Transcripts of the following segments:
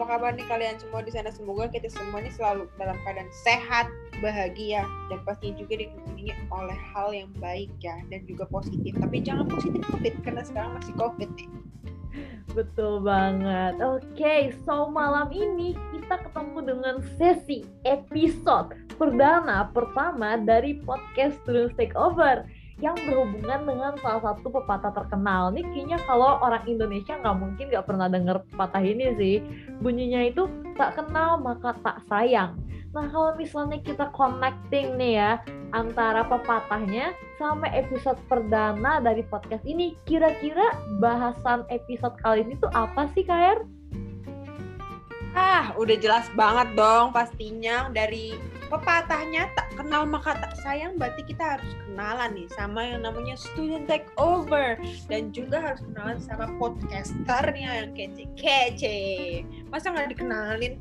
Apa kabar nih kalian semua di sana? Semoga kita semuanya selalu dalam keadaan sehat, bahagia, dan pastinya juga dikelilingi oleh hal yang baik ya dan juga positif. Tapi jangan positif COVID karena sekarang masih COVID nih. Betul banget. Oke, okay, so malam ini kita ketemu dengan sesi episode perdana pertama dari podcast Students Takeover yang berhubungan dengan salah satu pepatah terkenal. Nih kayaknya kalau orang Indonesia nggak mungkin nggak pernah dengar pepatah ini sih. Bunyinya itu tak kenal maka tak sayang. Nah kalau misalnya kita connecting nih ya antara pepatahnya sama episode perdana dari podcast ini, kira-kira bahasan episode kali ini tuh apa sih Kair? Ah, udah jelas banget dong pastinya dari pepatahnya tak kenal maka tak sayang berarti kita harus kenalan nih sama yang namanya student takeover dan juga harus kenalan sama podcasternya yang kece-kece masa nggak dikenalin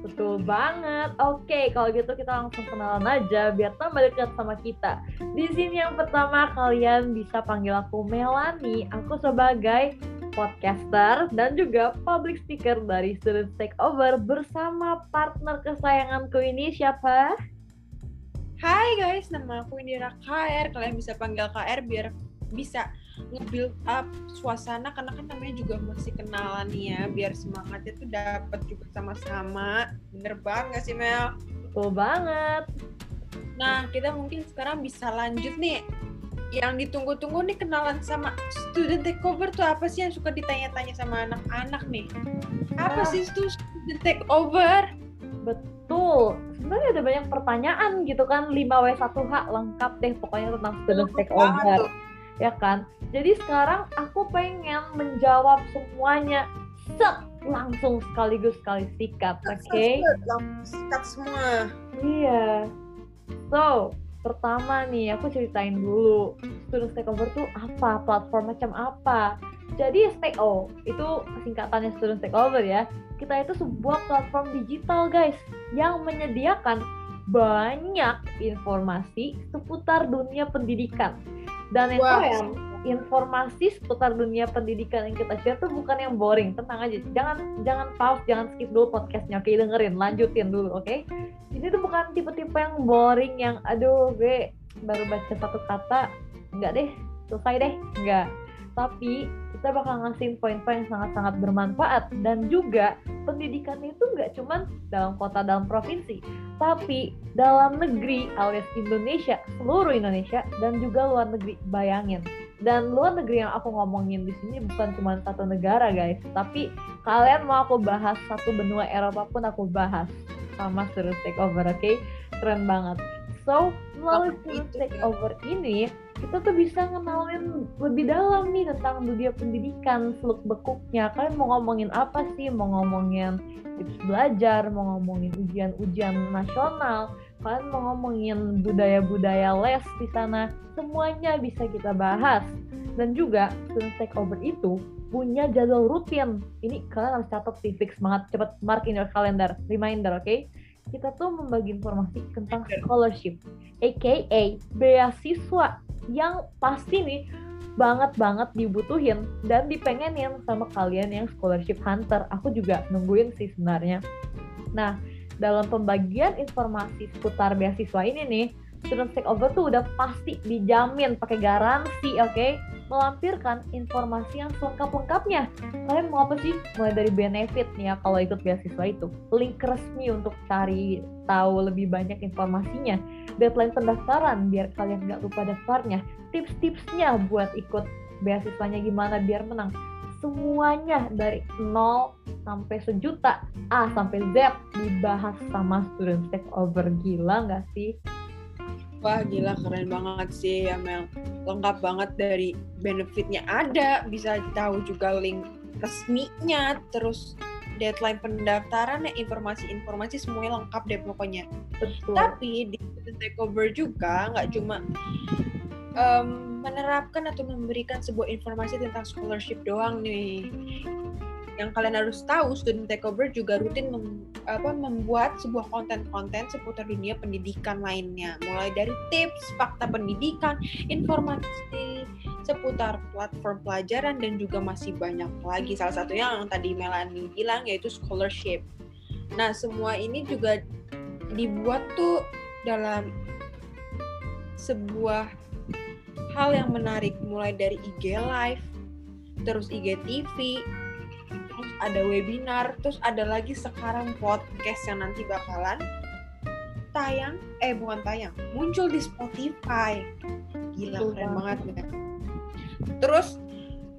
Betul banget. Oke, kalau gitu kita langsung kenalan aja biar tambah dekat sama kita. Di sini yang pertama kalian bisa panggil aku Melani. Aku sebagai podcaster dan juga public speaker dari Student Takeover bersama partner kesayanganku ini siapa? Hai guys, nama aku Indira KR. Kalian bisa panggil KR biar bisa nge-build up suasana karena kan namanya juga masih kenalan nih ya biar semangatnya tuh dapat juga sama-sama bener banget sih Mel betul banget nah kita mungkin sekarang bisa lanjut nih yang ditunggu-tunggu nih kenalan sama student takeover tuh apa sih yang suka ditanya-tanya sama anak-anak nih? Apa ah. sih itu student takeover? Betul. Sebenarnya ada banyak pertanyaan gitu kan 5W1H lengkap deh pokoknya tentang student takeover. Ya kan? Jadi sekarang aku pengen menjawab semuanya set langsung sekaligus sekali sikat, oke? Okay? Langsung sikat semua. Iya. So, pertama nih aku ceritain dulu student stakeover tuh apa platform macam apa jadi STO itu singkatannya student stakeover ya. Kita itu sebuah platform digital guys yang menyediakan banyak informasi seputar dunia pendidikan. Dan itu yang informasi seputar dunia pendidikan yang kita share tuh bukan yang boring. Tenang aja jangan jangan pause jangan skip dulu podcastnya. Oke dengerin lanjutin dulu oke? Okay? ini tuh bukan tipe-tipe yang boring yang aduh gue baru baca satu kata enggak deh selesai deh. Enggak tapi kita bakal ngasih poin-poin yang sangat-sangat bermanfaat. Dan juga pendidikan itu nggak cuma dalam kota dalam provinsi. Tapi dalam negeri alias Indonesia seluruh Indonesia dan juga luar negeri. Bayangin. Dan luar negeri yang aku ngomongin di sini bukan cuma satu negara guys. Tapi kalian mau aku bahas satu benua Eropa pun aku bahas. Sama Surus Takeover oke? Okay? keren banget. So melalui Surus Takeover ini kita tuh bisa ngenalin lebih dalam nih tentang dunia pendidikan seluk bekuknya kalian mau ngomongin apa sih mau ngomongin tips belajar mau ngomongin ujian-ujian nasional kalian mau ngomongin budaya-budaya les di sana, semuanya bisa kita bahas. Dan juga student takeover itu punya jadwal rutin. Ini kalian harus catat sih, fix banget. Cepet mark in your calendar, reminder, oke? Okay? Kita tuh membagi informasi tentang scholarship, aka beasiswa yang pasti nih banget banget dibutuhin dan dipengenin sama kalian yang scholarship hunter. Aku juga nungguin sih sebenarnya. Nah, dalam pembagian informasi seputar beasiswa ini nih, student takeover tuh udah pasti dijamin pakai garansi, oke? Okay? Melampirkan informasi yang selengkap-lengkapnya. Kalian mau apa sih? Mulai dari benefit nih ya kalau ikut beasiswa itu. Link resmi untuk cari tahu lebih banyak informasinya. Deadline pendaftaran biar kalian nggak lupa daftarnya. Tips-tipsnya buat ikut beasiswanya gimana biar menang semuanya dari nol sampai sejuta A sampai Z dibahas sama student takeover gila nggak sih? Wah gila keren banget sih ya Mel lengkap banget dari benefitnya ada bisa tahu juga link resminya terus deadline pendaftaran ya informasi-informasi semuanya lengkap deh pokoknya. Betul. Tapi di student takeover juga nggak cuma um, menerapkan atau memberikan sebuah informasi tentang scholarship doang nih. Yang kalian harus tahu, student takeover juga rutin mem, apa, membuat sebuah konten-konten seputar dunia pendidikan lainnya, mulai dari tips, fakta pendidikan, informasi seputar platform pelajaran dan juga masih banyak lagi. Salah satunya yang tadi Melanie bilang yaitu scholarship. Nah, semua ini juga dibuat tuh dalam sebuah hal yang menarik mulai dari IG Live, terus IG TV, ada webinar, terus ada lagi sekarang podcast yang nanti bakalan tayang, eh bukan tayang, muncul di Spotify. Gila, Betul keren banget. banget ya. Terus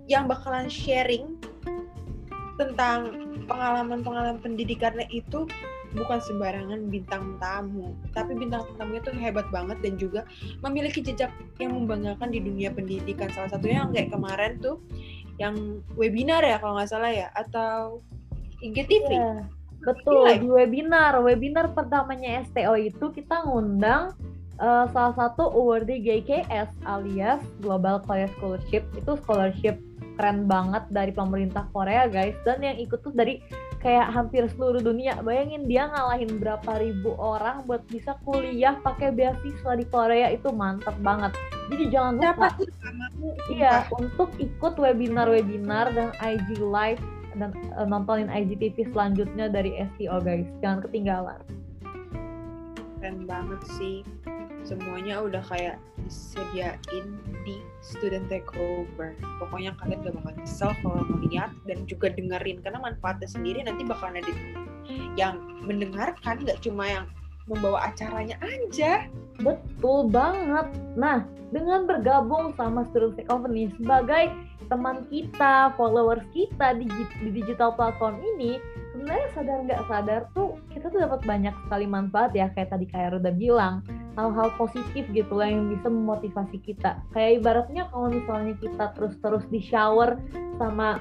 yang bakalan sharing tentang pengalaman-pengalaman pendidikannya itu bukan sembarangan bintang tamu, tapi bintang tamunya tuh hebat banget dan juga memiliki jejak yang membanggakan di dunia pendidikan. Salah satunya yang kayak kemarin tuh yang webinar ya kalau nggak salah ya atau IGTV. Iya, betul di webinar. Webinar pertamanya STO itu kita ngundang eh, salah satu awardee GKS alias Global Korea Scholarship. Itu scholarship keren banget dari pemerintah Korea guys. Dan yang ikut tuh dari kayak hampir seluruh dunia bayangin dia ngalahin berapa ribu orang buat bisa kuliah pakai beasiswa di Korea itu mantep banget jadi jangan lupa? Iya, untuk ikut webinar-webinar dan IG live dan eh, nontonin IGTV selanjutnya dari STO guys. Jangan ketinggalan. keren banget sih. Semuanya udah kayak disediain di student takeover. Pokoknya kalian gak bakal nyesel kalau melihat dan juga dengerin karena manfaatnya sendiri nanti bakalan ada yang mendengarkan nggak cuma yang membawa acaranya aja. Betul banget. Nah, dengan bergabung sama Student Takeover nih sebagai teman kita, followers kita di, di digital platform ini, sebenarnya sadar nggak sadar tuh kita tuh dapat banyak sekali manfaat ya kayak tadi kayak udah bilang hal-hal positif gitu lah yang bisa memotivasi kita. Kayak ibaratnya kalau misalnya kita terus-terus di shower sama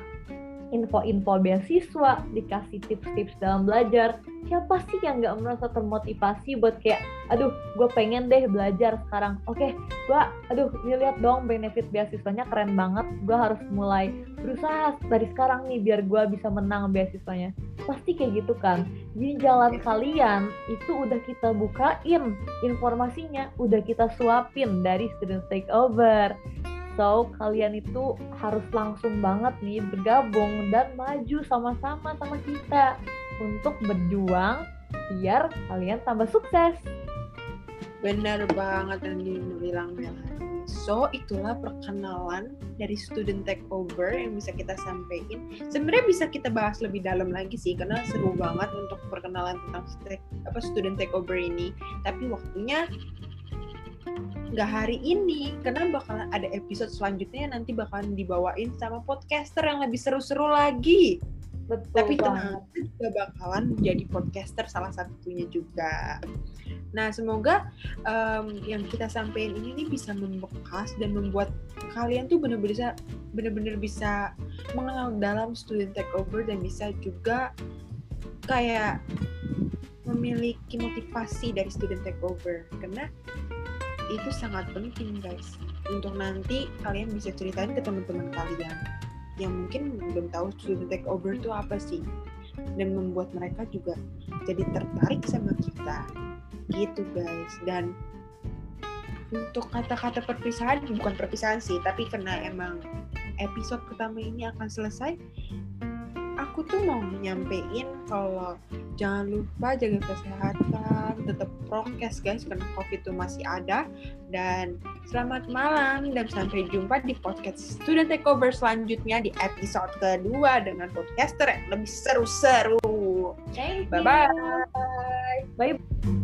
info-info beasiswa, dikasih tips-tips dalam belajar, siapa sih yang nggak merasa termotivasi buat kayak, aduh, gue pengen deh belajar sekarang. Oke, gue, aduh, lihat dong benefit beasiswanya keren banget. Gue harus mulai berusaha dari sekarang nih biar gue bisa menang beasiswanya. Pasti kayak gitu kan. Jadi jalan kalian itu udah kita bukain informasinya, udah kita suapin dari student takeover. So, kalian itu harus langsung banget nih bergabung dan maju sama-sama sama kita untuk berjuang biar kalian tambah sukses. Benar banget yang dibilang Melanie. So, itulah perkenalan dari student takeover yang bisa kita sampaikan. Sebenarnya bisa kita bahas lebih dalam lagi sih, karena seru banget untuk perkenalan tentang apa student takeover ini. Tapi waktunya nggak hari ini, karena bakalan ada episode selanjutnya yang nanti bakalan dibawain sama podcaster yang lebih seru-seru lagi. Betul Tapi tenang, kita juga bakalan menjadi podcaster salah satunya juga. Nah, semoga em, yang kita sampaikan ini nih bisa membekas dan membuat kalian tuh bener-bener bisa bener-bener bisa mengenal dalam student takeover dan bisa juga kayak memiliki motivasi dari student takeover. Karena itu sangat penting guys. Untuk nanti kalian bisa ceritain ke teman-teman kalian yang mungkin belum tahu student takeover itu apa sih. Dan membuat mereka juga jadi tertarik sama kita. Gitu guys. Dan untuk kata-kata perpisahan bukan perpisahan sih tapi karena emang episode pertama ini akan selesai aku tuh mau nyampein kalau jangan lupa jaga kesehatan tetap prokes guys karena covid itu masih ada. Dan selamat malam dan sampai jumpa di podcast student takeover selanjutnya di episode kedua dengan podcaster yang lebih seru-seru. Bye bye Bye.